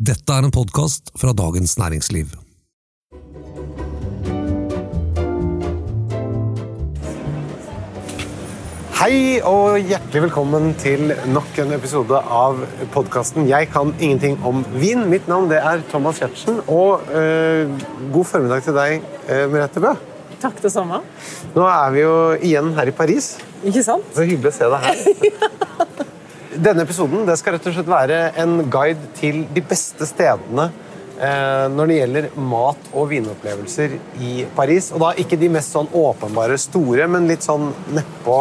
Dette er en podkast fra Dagens Næringsliv. Hei og hjertelig velkommen til nok en episode av podkasten 'Jeg kan ingenting om vin'. Mitt navn det er Thomas Giertsen, og eh, god formiddag til deg, eh, Merete Bø. Takk, det samme. Nå er vi jo igjen her i Paris. Ikke sant? Så hyggelig å se deg her. Denne episoden det skal rett og slett være en guide til de beste stedene eh, når det gjelder mat- og vinopplevelser i Paris. Og da ikke de mest sånn åpenbare store, men litt sånn nedpå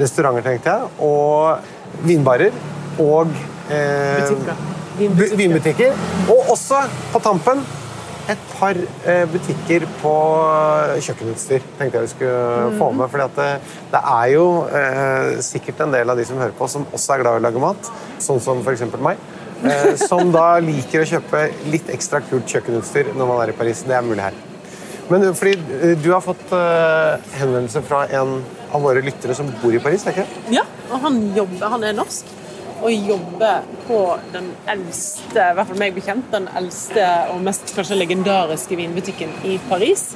restauranter, tenkte jeg. Og vinbarer. Og eh, Butikker. Vinbutikker. vinbutikker. Og også, på tampen, et par eh, butikker på kjøkkenutstyr. tenkte jeg vi skulle få med, fordi det, det er jo eh, sikkert en del av de som hører på, som også er glad i å lage mat, sånn som f.eks. meg. Eh, som da liker å kjøpe litt ekstra kult kjøkkenutstyr når man er i Paris. Det er mulig her. Men eh, fordi eh, du har fått eh, henvendelse fra en av våre lyttere som bor i Paris, er ikke det? Ja, og han jobber, han er norsk og jobbe på den eldste, i hvert fall meg bekjent, den eldste og mest kanskje legendariske vinbutikken i Paris.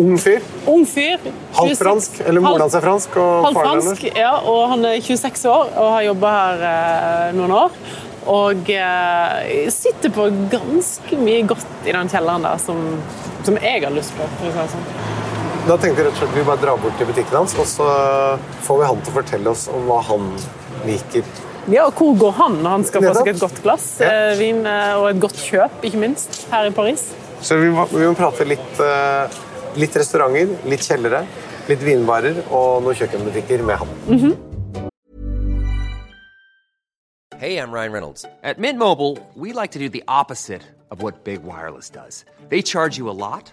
Ung fyr. Ung fyr. Halvt fransk, eller moren hans er fransk. og faren fransk, ja, og han er 26 år og har jobba her eh, noen år. Og eh, sitter på ganske mye godt i den kjelleren der som, som jeg har lyst på. For å si det sånn. Da tenkte jeg rett og slett vi bare drar bort til butikken hans, og så får vi han til å fortelle oss om hva han liker. Ja, og Hvor går han når han skal få seg et godt glass Ja. eh, vin eh, og et godt kjøp, ikke minst, her i Paris? Så vi må, vi må prate litt, eh, litt restauranter, litt kjellere, litt vinbarer og noen kjøkkenbutikker med han. Hey, I'm Ryan Reynolds. At Mint Mobile, we like to do the opposite of what Big Wireless does. They charge you a lot,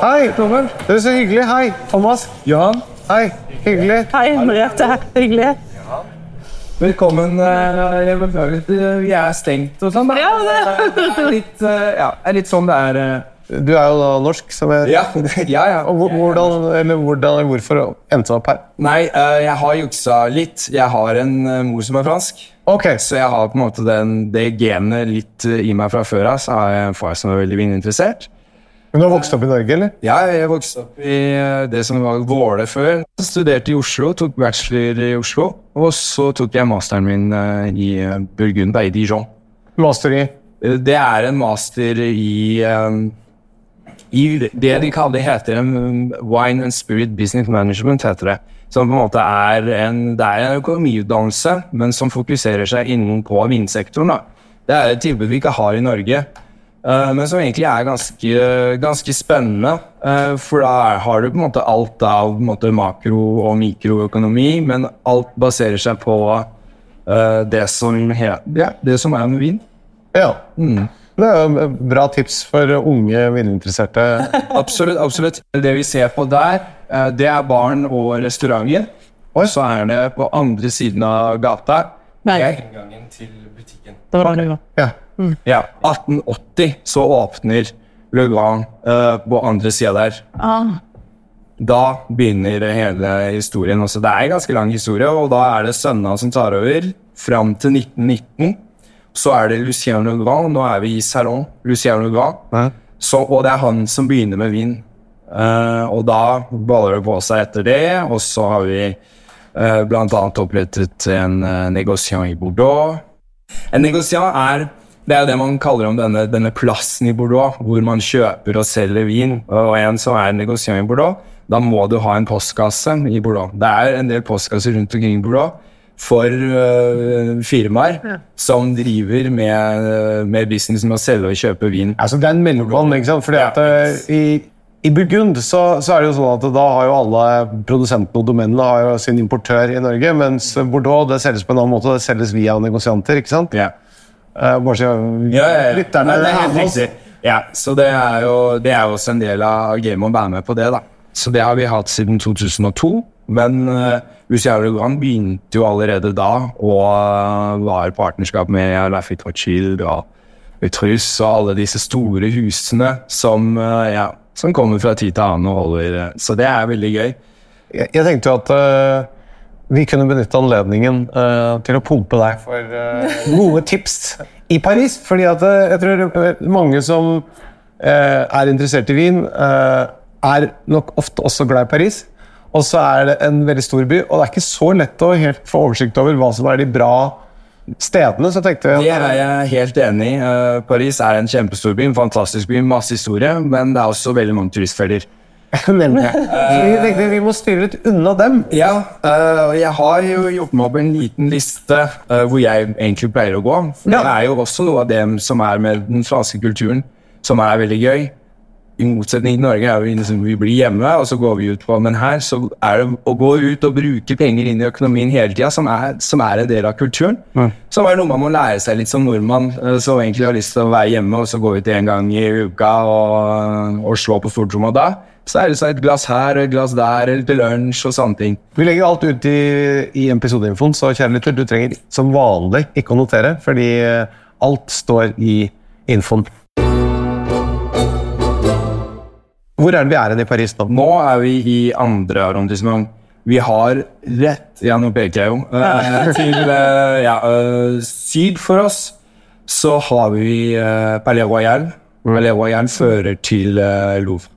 Hei, Robert. Det er så hyggelig. Hei, Thomas. Jan, Hei, hyggelig. Hei, Merete. Hyggelig. velkommen. eh, Jeg beklager eh, vi er stengt og sånn. Ja, det- Det er litt, eh, ja, er litt sånn det er. eh. Du er jo da norsk, som jeg... Ja, ja. ja. Og hvordan, eller hvordan, hvorfor endte du opp her? Nei, eh, jeg har juksa litt. Jeg har en eh, mor som er fransk. Ok, Så jeg har på en måte den, det genet litt eh, i meg fra før av. Så har jeg en far som er veldig vininteressert. Men du har vokst opp i Norge, eller? Ja, jeg vokste opp i eh, det som var Våle før. Studerte i Oslo, tok bachelor i Oslo. Og så tok jeg masteren min eh, i eh, Burgund, i Dijon. Master i? Det er en master i, i det de kaller heter Wine and Spirit Business Management. heter det. Som på en måte er en, det er en økonomiutdannelse, men som fokuserer seg innen på vinsektoren. Da. Det er et tilbud vi ikke har i Norge, men som egentlig er ganske, ganske spennende. uh, for da har du på en måte alt av på en måte, makro- og mikroøkonomi, men alt baserer seg på uh, det, som ja, det som er med vin. Ja. Det er jo bra tips for unge vininteresserte. Absolutt. absolutt. Det vi ser på der, eh, det er barn og restauranter. Og så er det på andre siden av gata Nei. det er inngangen til butikken. Det var det det var. Ja. Ja, 1880 så åpner Le Grand uh, på andre sida der. Ah. Da begynner hele historien. Også. Det er en ganske lang historie, og da er det sønna som tar over fram til 1919. Så er det Lucien Le Grand. Nå er vi i Salon. Lucien Le Grand. Så, og det er han som begynner med vin. Uh, og da baller det på seg etter det, og så har vi uh, blant annet opprettet en uh, negosiant i Bordeaux. En negosiant er det er jo det man kaller om denne, denne plassen i Bordeaux, hvor man kjøper og selger vin. Og en som er negosiant i Bordeaux, da må du ha en postkasse i Bordeaux. Det er en del postkasser rundt omkring i Bordeaux for uh, firmaer som driver med, øh, med business med å selge og kjøpe vin. Altså, det er en mellommann, ikke sant? Fordi at eh, i, i Burgund så, så er det jo sånn at da har jo alle produsentene og domenene har jo sin importør i Norge, mens Bordeaux det selges på en annen måte. Det selges via negosianter, ikke sant? Ja. Eh, bare så Ja, ja, lytterne Nei, det er helt riktig. Ja, så det er jo det er jo også en del av gamet å være med på det, da. Så det har vi hatt siden 2002. Men uh, Luciano Legrand begynte jo allerede da, og uh, var i partnerskap med Lafitte Child og Utrus og alle disse store husene som, uh, ja, som kommer fra tid til annen og holder uh, Så det er veldig gøy. Jeg, jeg tenkte jo at eh, vi kunne benytte anledningen uh, til å pumpe deg for uh, gode tips i Paris. Fordi at eh, jeg tror mange som uh, er interessert i vin, er nok ofte også glad i Paris. Og så er det en veldig stor by, og det er ikke så lett å helt få oversikt over hva som er de bra stedene. Så jeg Det er jeg helt enig i. Paris er en kjempestor by, en fantastisk by, masse historie, men det er også veldig mange turistfeller. Nemlig. Vi tenkte vi må styre litt unna dem. Ja, øh, og jeg har jo gjort meg opp en liten liste øh, hvor jeg egentlig pleier å gå. For Ja. Det er jo også noe av det som er med den franske kulturen, som er veldig gøy. I motsetning til Norge er vi, liksom, vi blir hjemme, og så går vi ut på Men her så er det å gå ut og bruke penger inn i økonomien hele tida, som, som er en del av kulturen. Som er noe man må lære seg litt som nordmann, øh, som egentlig har lyst til å være hjemme og så gå ut en gang i uka og, og slå på stortromma da. Så er det så et glass her og et glass der, eller til lunsj og sånne ting. Vi legger alt ut i, i episodeinfoen, så kjære lytter, du trenger som vanlig ikke å notere, fordi eh, alt står i infoen. Hvor er det vi er hen i Paris nå? Nå er vi i andre arrondissement. Vi har rett Ja, nå peker jeg jo. til eh, ja, eh, syd for oss så har vi Palais Royal. Palais Royal fører til Louvre.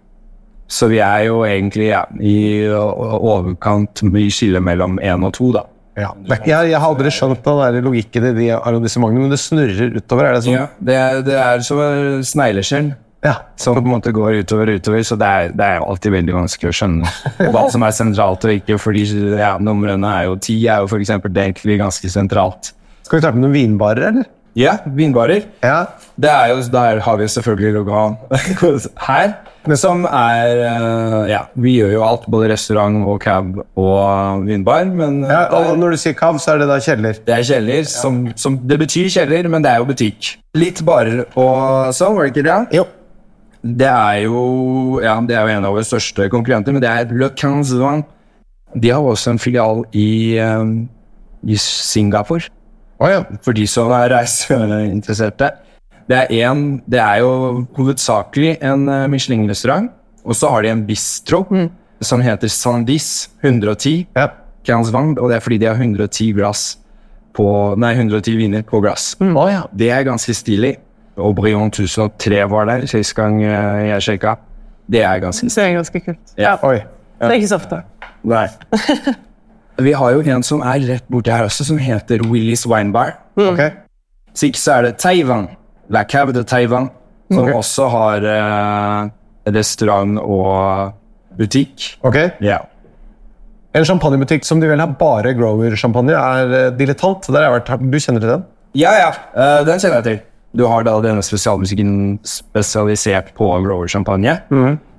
Så vi er jo egentlig ja, i overkant i skillet mellom én og to, da. Ja. Jeg, jeg har aldri skjønt den det logikken i de arrondissementene, men det snurrer utover. Er det sånn? Ja, det, er, det er som et snegleskjell. Ja. Som på en måte går utover og utover, så det er, det er alltid veldig vanskelig å skjønne hva som er sentralt og ikke, fordi ja, numrene er jo ti, er jo for eksempel det egentlig ganske sentralt. Skal vi starte med noen vinbarer, eller? Ja, vinbarer. Ja. Det er jo, der har vi selvfølgelig Rogan her, som er eh, Ja, vi gjør jo alt, både restaurant og cab og vinbar, men ja og når du sier cab, så er det da kjeller. det er kjeller, som, som Det betyr kjeller, men det er jo butikk. Litt barer og sånn, var det ikke det? Jo. Det er jo ja, det er jo en av våre største konkurrenter, men det er Le Vin. De har også en filial i, um, i Singapore, Oh, ja. for de som er reiseinteresserte. Det er, en, det er jo hovedsakelig en uh, Michelin-restaurant, og så har de en bistro som heter Sandis 110 ja. Quinze og det er fordi de har 110 glass på, nei, 110 viner på glass. Å ja. Det er ganske stilig. Og Brion 1003 var der sist gang eh, jeg sjekka. Det er ganske Det er ganske kult. Ja. Oi. Det er ikke så ofte. Nei. Vi har jo en som er rett borti her også, som heter Willys Winebar. Mm. Okay. Så ikke så er det Taiwan. La Cave de Taiwan, som okay. også har eh, restaurant og butikk. Ok. Ja. En champagnebutikk som de vel har bare Grower-champagne, er eh, Dilettant. Der har jeg vært. Du kjenner til den? Ja, ja. Uh, den kjenner jeg til. Du har da denne spesialmusikken spesialisert på Grower champagne,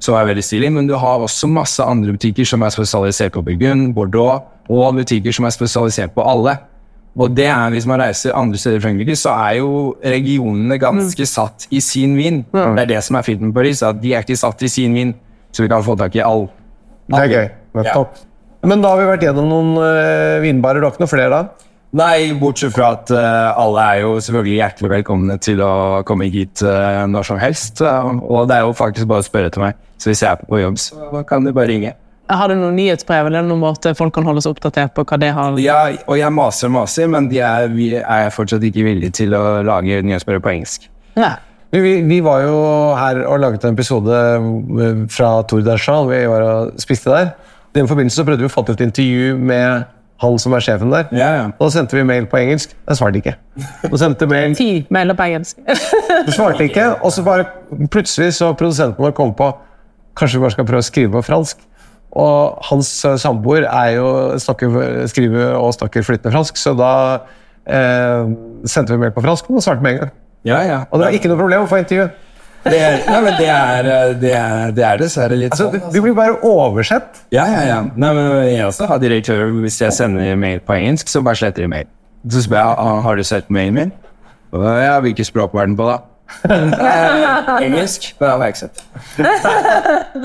som er veldig stilig, men du har også masse andre butikker som er spesialisert på Burgund, Bordeaux, og butikker som er spesialisert på alle. Og det er, hvis man reiser andre steder i Frankrike, så er jo regionene ganske satt i sin vin. Det er det som er fint med Paris, at de er ikke satt i sin vin, så vi kan få tak i all. Det er gøy. Nettopp. Men da har vi vært gjennom noen uh, vinbarer. Du har ikke noe flere da? Nei, bortsett fra at uh, alle er jo selvfølgelig hjertelig velkomne til å komme hit uh, når som helst. og det er jo faktisk bare å spørre til meg. Så hvis jeg er på jobb, så kan du bare ringe. Har du noen nyhetsbrev eller noen måte folk kan holde seg oppdatert på hva det har Ja, og jeg maser og maser, men de er, vi er fortsatt ikke villige til å lage nyhetsbrev på engelsk. Nei. Vi, vi var jo her og laget en episode eh, fra Tour d'Argent. Vi var og spiste der. I den forbindelse så prøvde vi å få til et intervju med han som er sjefen der. Ja, ja. Da sendte vi mail på engelsk. Jeg svarte ikke. Da sendte mail, Ti mailer på engelsk. du svarte ikke, og så bare plutselig så produsenten vår kom på Kanskje vi bare skal prøve å skrive på fransk. Og hans samboer er jo snakker, skriver og snakker flytende fransk, så da eh, sendte vi mail på fransk, og svarte med en gang. Ja, ja. Og det var ikke noe problem å få intervju. Det er, nei, men det er, eh, det er, det er dessverre litt Altså, sånn. Altså. Du blir bare oversett. Ja, ja, ja. Nei, men jeg også har direktør, Hvis jeg sender mail på engelsk, så bare sletter de mail. Så spør jeg «Ah, har du sett mailen min. Og ja, hvilket språk var den på, da? Eh, Engelsk. Det har jeg ikke sett.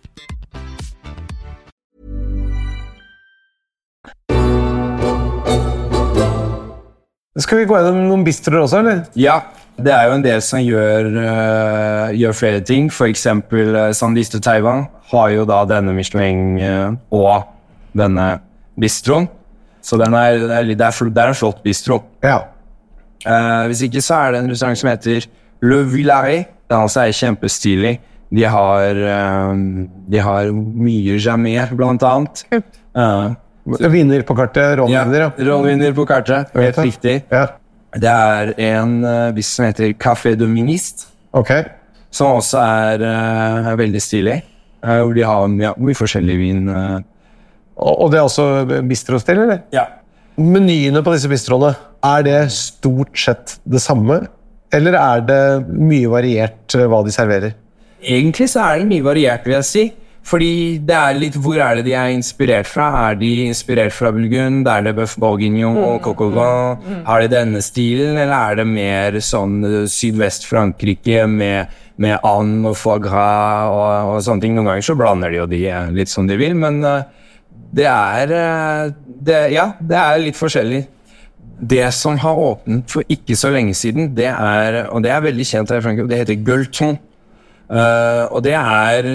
Skal vi gå gjennom noen bistroer også, eller? Ja, det er jo en del som gjør, uh, gjør flere ting. Eksempel uh, Sandiste Taiwan har jo da denne Michelin uh, og denne bistroen. Så den er, det, er, det, er, det er en flott bistro. Ja. Uh, hvis ikke så er det en restaurant som heter Le Villari. Den altså er kjempestilig. De har, de har mye jamé, blant annet. Uh, Viner på kartet, rånviner, ja. Rånvinner på kartet. Helt Ja. riktig. ja. Det er en uh, bis som heter Café Doministe. Ok. som også er, eh, er veldig stilig. eh, hvor de har ja, mye forskjellig vin. eh. Og, det er også bistrostil, eller? Ja. Menyene på disse bistroene, er det stort sett det samme? Eller er det mye variert eh, hva de serverer? Egentlig så er det mye variert, vil jeg si. Fordi det er litt Hvor er det de er inspirert fra? Er de inspirert fra Bulgun? Er det Bøff Bourguignon og Coq au vin? Har de denne stilen, eller er det mer sånn eh, Sydvest-Frankrike med, med and og foie gras og, og sånne ting? Noen ganger så blander de jo de eh, litt som de vil, men eh, det er det, Ja, det er litt forskjellig. Det som har åpnet for ikke så lenge siden, det er, og det er veldig kjent her i Frankrike, det heter Gulton. Uh, og det er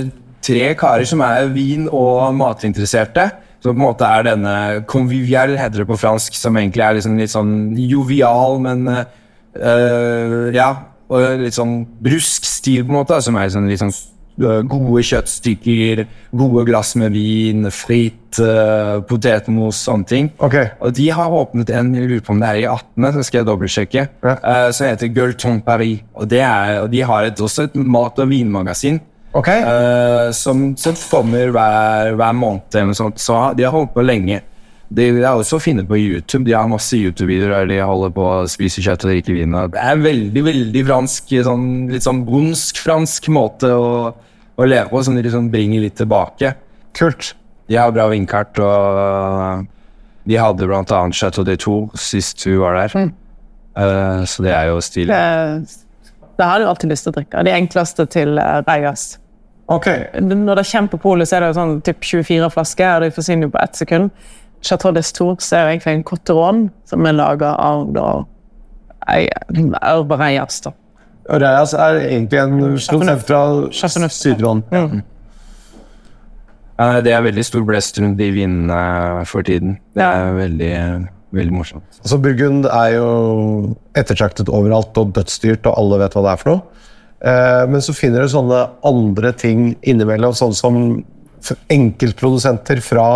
tre karer som er vin- og matinteresserte. Som på en måte er denne convivial, heter det på fransk, som egentlig er liksom litt sånn jovial, men eh, Ja, og litt sånn brusk stil, på en måte, som er sånn litt sånn eh, gode kjøttstykker, gode glass med vin, fritt, uh, potetmos, sånne ting. Okay. Og de har åpnet en, jeg lurer på om det er i 18., så skal jeg dobbeltsjekke, Ja. uh, som heter Gueulton Paris. Og, det er, og de har et, også et mat- og vinmagasin. Ok. Uh, som, som kommer hver, hver måned eller noe sånt. Så de har holdt på lenge. De, de er også å finne på YouTube. De har masse YouTube-videoer der de holder på å spise kjøtt og drikke vin. Det er en veldig veldig fransk, sånn, litt sånn bondsk-fransk måte å, å leve på, som de liksom bringer litt tilbake. Kult. De har bra vindkart, og de hadde blant annet Chateau de Tour sist hun var der. Eh, så det er jo stilig. Det, det har du alltid lyst til å drikke. De enkleste til uh, Reyes. Ok. Når det kommer på polet, så er det sånn typ 24 flasker, og de forsvinner jo på ett sekund. Chateau d'Estour er jo egentlig en cotteron som er laga av da ei- Reias. Da. Og er egentlig en produsent fra Chateauneuf. Mm. Ja, det er veldig stor blest rundt de vinene for tiden. Det er veldig, veldig morsomt. Altså, Burgund er jo ettertraktet overalt og dødsdyrt, og alle vet hva det er for noe. Eh, men så finner du sånne andre ting innimellom, sånn som enkeltprodusenter fra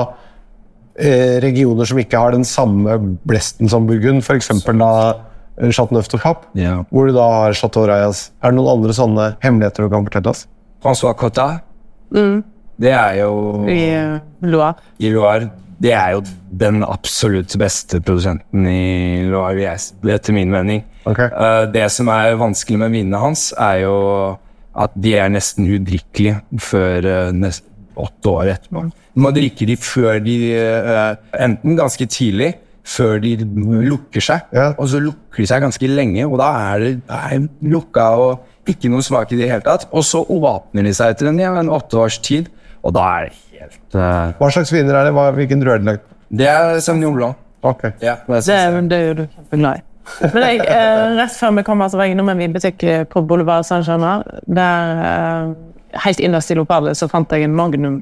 eh, regioner som ikke har den samme blesten som Burgund, f.eks. da eh, Chateauneuf de Cap, Ja. hvor du da har Chateau Reyes. Er det noen andre sånne hemmeligheter du kan fortelle oss? François Cotta, det er jo I Loire. i Loire. Det er jo den absolutt beste produsenten i Loire etter min mening. Okay. Uh, det som er vanskelig med vinene hans, er jo at de er nesten udrikkelige før uh, nest, åtte år etterpå. Man drikker drikke de før de uh, Enten ganske tidlig, før de lukker seg, Ja. og så lukker de seg ganske lenge, og da er det er lukka og ikke noe smak i det hele tatt. Og så åpner de seg etter en, ja, en åtte års tid, og da er det helt uh... Hva slags viner er det? Hva, hvilken er det? Det er Sauvignon Blanc. Okay. Ja, det Det, er- det er jo du kjempeglad i. Men jeg, eh, rett før vi kom, altså, var jeg innom en vinbutikk eh, på Boulevard Saint-Germain. Der, eh, helt innerst i lokalet, så fant jeg en Magnum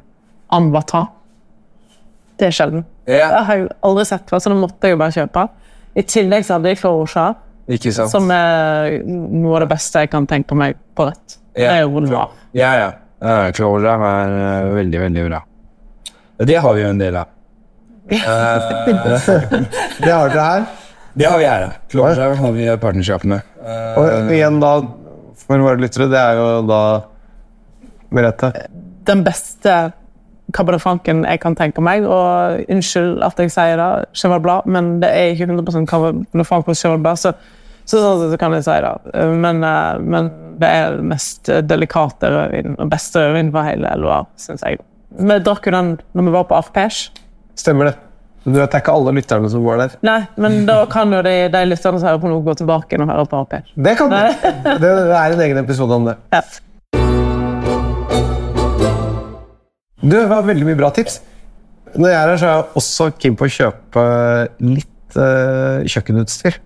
Anbata. Det er sjelden. Ja. Det har jeg aldri sett før, så nå måtte jeg jo bare kjøpe. I tillegg så hadde jeg Florosjar, som er noe av det beste jeg kan tenke på meg på rett. Det er jo Boulevard. Ja, ja. Uh, er eh, veldig, veldig bra. Det har vi jo en del av. Det har dere her. Det har vi her. Clora har vi partnerskap med. Eh, Og igjen da, for våre lyttere, det er jo da Merete. den beste Cabernet Franken jeg kan tenke meg. Og unnskyld at jeg sier det, Cheval Blad, men det er ikke 100 Cabernet Franc på Cheval Blad, så, så, så, så kan jeg si det. Men, eh, men det er den mest delikate rødvinen og beste rødvinen for hele Loire, syns jeg. Vi drakk jo den når vi var på Afpesh. Stemmer det. Men du vet, det er ikke alle lytterne som var der. Nei, men da kan jo de, de lytterne som hører på nå, gå tilbake og høre på Afpesh. Det kan du. Det, det er en egen episode om det. Ja. Du, det var veldig mye bra tips. Når jeg er her, så er jeg også keen på å kjøpe litt uh, kjøkkenutstyr.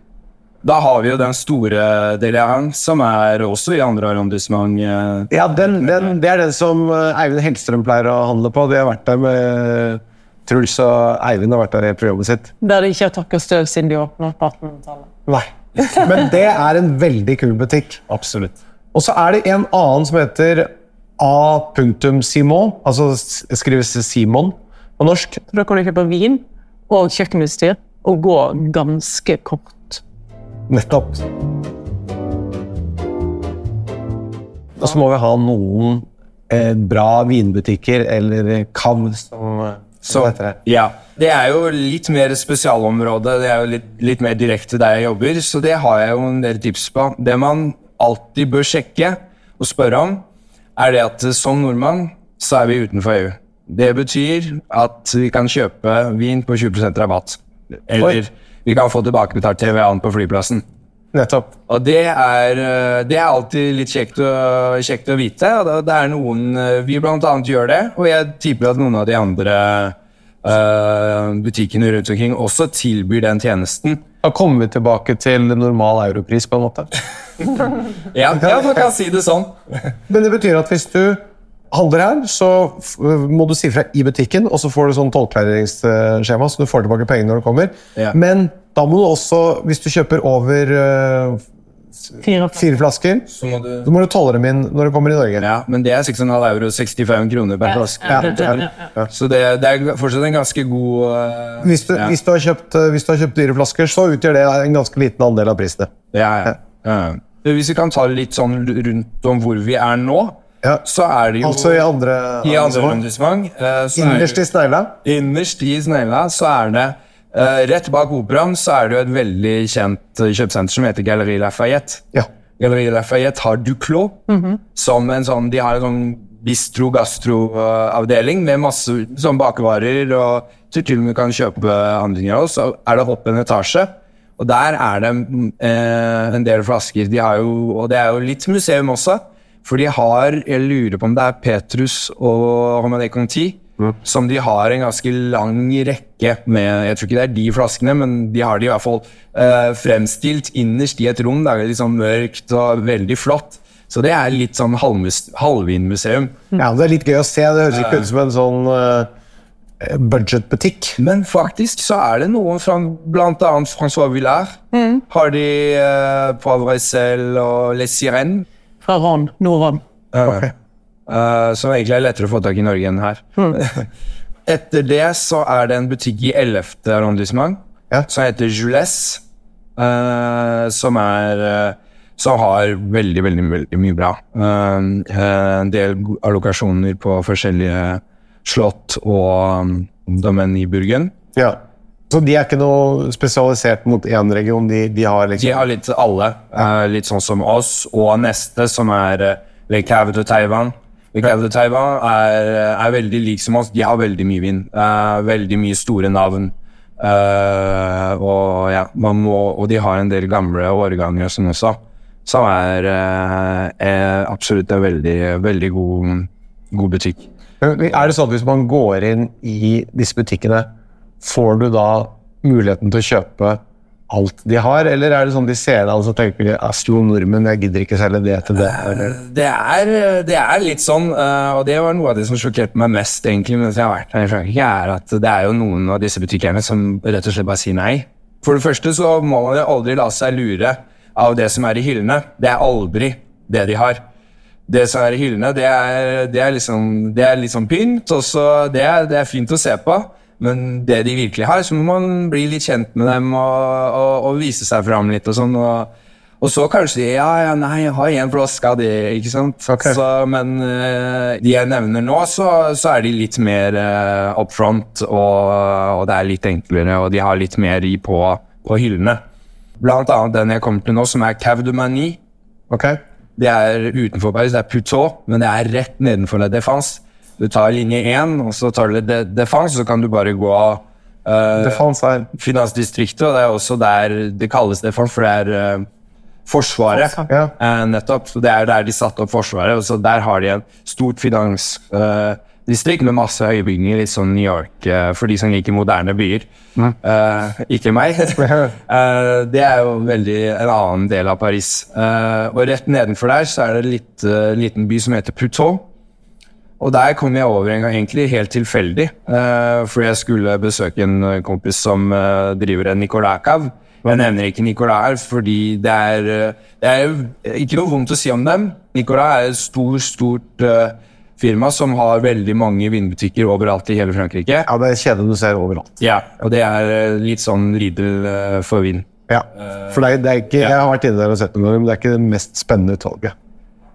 Da har vi jo den store Deliang, som er også i andre arrondissement. eh, Ja, den, den, Det er den som eh, Eivind Hellstrøm pleier å handle på. De har vært der med Truls og Eivind har vært der i programmet sitt. Der de ikke har takka støv siden de åpna på 1800-tallet. Nei. Men det er en veldig kul butikk. Absolutt. Og så er det en annen som heter A.Simon, altså skrives Simon på norsk. Da kan du kjøpe vin og kjøkkenutstyr og gå ganske kort. Nettopp. Og så må vi ha noen eh, bra vinbutikker, eller KAV, som, eh, Så, ja. Det er jo litt mer spesialområde, det er jo litt, litt mer direkte der jeg jobber, så det har jeg jo en del tips på. Det man alltid bør sjekke og spørre om, er det at som nordmann så er vi utenfor EU. Det betyr at vi kan kjøpe vin på 20% rabatt. Eller vi kan få tilbakebetalt TVA-en på flyplassen. Nettopp. Og det er, eh, det er alltid litt kjekt å, kjekt å vite. og det- er noen eh, Vi blant annet gjør det, og jeg tipper at noen av de andre uh, butikkene rundt omkring også tilbyr den tjenesten. Da kommer vi tilbake til normal europris, på en måte. Ja, ja man kan si det sånn. Men det betyr at hvis du handler her, så må du si fra i butikken, og så får du sånn tollklareringsskjema, så du får tilbake pengene når du kommer. Ja. Men da må du også, hvis du kjøper over uh, Fire fire flasker, Så må du så må du tolle dem inn når du kommer i Norge. Ja, men det er 6,5 euro, 65 kroner per flaske. Ja, ja. ja. Så det, det er fortsatt en ganske god uh, Hvis, du, ja. hvis, du har kjøpt, eh, hvis du har kjøpt dyre flasker, så utgjør det en ganske liten andel av prisene. Ja, ja. ja. Hvis vi kan ta litt sånn rundt om hvor vi er nå, Ja. så er det jo Altså i andre, i andre arrondissement. eh, er Innerst i snegla. Innerst i snegla så er det Uh, Rett bak operaen så er det jo et veldig kjent eh, kjøpesenter som heter Galleri Lafayette. Ja. Galleri Lafayette har Duclos som en sånn De har en sånn bistro-gastro-avdeling med masse sånn bakevarer, og så til og med kan kjøpe andre ting av oss. Så er det opp en etasje, og der er det uh, en del flasker. De har jo, og det er jo litt museum også, for de har Jeg lurer på om det er Petrus og Romané Conti som de har en ganske lang rekke med Jeg tror ikke det er de flaskene, men de har de i hvert fall eh, fremstilt innerst i et rom. Det er litt sånn mørkt og veldig flott. Så det er litt sånn halvvindmuseum halvvinmuseum. ja, det er litt gøy å se. Det høres ikke ut som en sånn uh, budgetbutikk. Men faktisk så er det noen fra annet Francois Villard. Har de uh, Poivre Sel og Les Sirènes. Fra Ron. Nord-Ran. Okay. Uh, som egentlig er lettere å få tak i i Norge enn her. Etter det så er det en butikk i 11. arrondissement Ja. som heter Jules, Uh, som er uh, som har veldig, veldig, veldig mye bra. Eh, eh, en del allokasjoner på forskjellige slott og, domen i Burgen. Ja. Så de er ikke noe spesialisert mot én region? De, de har liksom De har litt alle, eh, litt sånn som oss, og neste, som er uh, Le Cave de Taiwan. Le Cave de Taiwan er, er veldig lik som oss. De har veldig mye vind. Uh, veldig mye store navn. Eh, og, ja, man må, og de har en del gamle årganger som også, som er, eh, er absolutt en veldig, veldig god, god butikk. Er det sånn at hvis man går inn i disse butikkene, får du da muligheten til å kjøpe alt de har, eller er det sånn de ser deg og så tenker de, jeg nordmenn, jeg gidder ikke selge det til det? Eller? Det er, det er litt sånn, eh, og det var noe av det som sjokkerte meg mest egentlig mens jeg har vært her i Frankrike, er at det er jo noen av disse butikkerne som rett og slett bare sier nei. For det første så må man aldri la seg lure av det som er i hyllene. Det er aldri det de har. Det som er i hyllene, det er, det er liksom det er sånn pynt, og det det er fint å se på. Men det de virkelig har, så må man bli litt kjent med dem og, og, og vise seg fram litt og sånn. og og så kanskje de ja, ja, nei, jeg har én flaske av det, ikke sant. Okay. Så, men eh, de jeg nevner nå, så, så er de litt mer uh, up front, og, og det er litt enklere, og de har litt mer i på, på hyllene. Blant annet den jeg kommer til nå, som er Cave de Manie. Okay. Det er utenfor Paris, det er Putot, men det er rett nedenfor La Défense. Du tar linje 1, og så tar du litt defense, så kan du bare gå uh, Defense er Finansdistriktet, og det er også der det kalles defense, for det er uh, Forsvaret. Ja. Uh, nettopp. Så det er der de satte opp Forsvaret, og så der har de en stort finansdistrikt med masse høybygninger, litt sånn New York for de som liker moderne byer. Eh, ikke meg. Det er jo veldig en annen del av Paris. Og rett nedenfor der så er det en liten by som heter Putot. Og der kom jeg over en gang, egentlig helt tilfeldig, uh, fordi jeg skulle besøke en eh, kompis som uh, driver en Nicolai-kav. Jeg nevner ikke Nicolai her, fordi det er, det er ikke noe vondt å si om dem. Nicolai er et stort, stort uh, firma som har veldig mange vinbutikker overalt i hele Frankrike. Ja, det er kjeden du ser overalt. Ja, og det er litt sånn ridel eh, for vin. Ja. For det er, det er ikke, jeg har vært inne der og sett noen ganger, men det er ikke det mest spennende utvalget.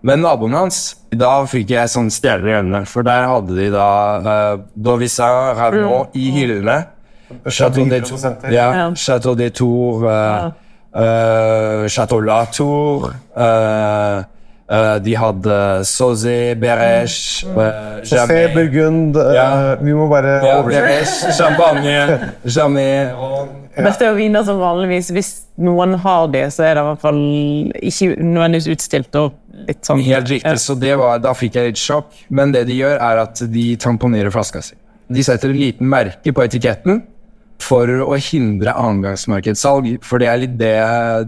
Men naboen hans, da fikk jeg sånn stjerner i øynene. For der hadde de da uh, Dovisa Ravnot i hyllene. Chateau de Tour, ja, Ja. Chateau de Tour, uh, uh, Chateau Latour uh, uh, De hadde Sozi, Beresh, uh, Se, Burgund ja. uh, Vi må bare Ja. Beresh, Champagne, Jamé og Dette er jo viner som vanligvis, hvis noen har det, så er det i hvert fall ikke nødvendigvis utstilt og litt sånn Helt riktig, så det var, da fikk jeg litt sjokk. Men det de gjør, er at de tamponerer flaska si. De setter en liten merke på etiketten for å hindre annengangsmarkedssalg. For det er litt det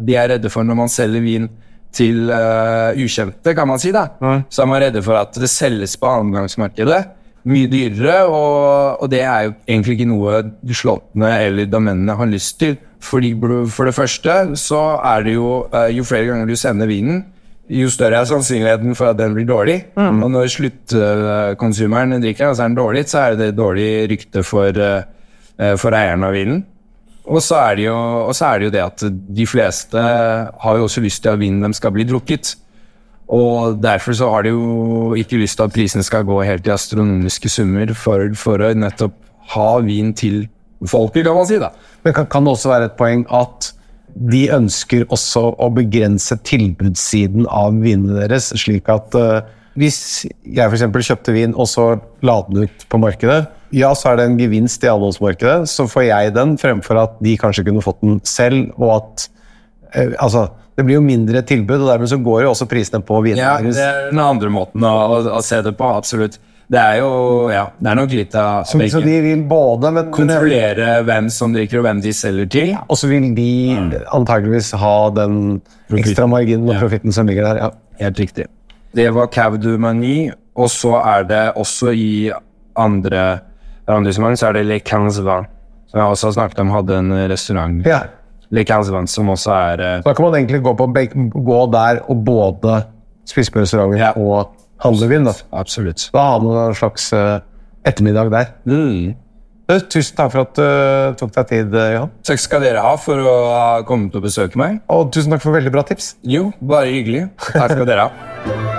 de er redde for når man selger vin til uh, ukjente, kan man si. da. Så er man redde for at det selges på annengangsmarkedet. Mye dyrere, og, og det er jo egentlig ikke noe slottene eller damennene har lyst til. Fordi For det første så er det jo uh, Jo flere ganger du sender vinen, jo større er sannsynligheten for at den blir dårlig. Og når sluttkonsumeren drikker den, og så er den dårlig, så er det dårlig rykte for, eh, for eieren av vinen. Og så, er det jo, er det jo det at de fleste har jo også lyst til at vinen dem skal bli drukket. Og derfor så har de jo ikke lyst til at prisene skal gå helt i astronomiske summer for, for å nettopp ha vin til folket, kan man si. da. Men kan, kan det også være et poeng at de ønsker også å begrense tilbudssiden av vinene deres, slik at eh, hvis jeg f.eks. kjøpte vin og så la den ut på markedet, ja, så er det en gevinst i annonsmarkedet, så får jeg den fremfor at de kanskje kunne fått den selv, og at eh, Altså, det blir jo mindre tilbud, og dermed så går jo også prisene på vinene Ja, det er den andre måten å, å, å se det på, absolutt. Det er jo Ja, det er nok litt av Så, så de vil både men, Kontrollere hvem som drikker, og hvem de selger til. Og så vil de antageligvis ha den ekstra marginen og Ja. profitten som ligger der. ja. Helt riktig. Det var Cavdumani, du Mani, og så er det også i andre arrondissement så er det Le Quinze som jeg også har snakket om, hadde en restaurant. Ja. Le Quinze som også er Så Da kan man egentlig gå, på, gå der og både spise på restauranten Ja. og handle vin. Da. Absolutt. da har man en slags eh, ettermiddag der. Mm. Tusen takk for at du tok deg tid, eh, Johan. Takk skal dere ha for å ha kommet og besøke meg. Og tusen takk for veldig bra tips. Jo, bare hyggelig. Takk skal dere ha.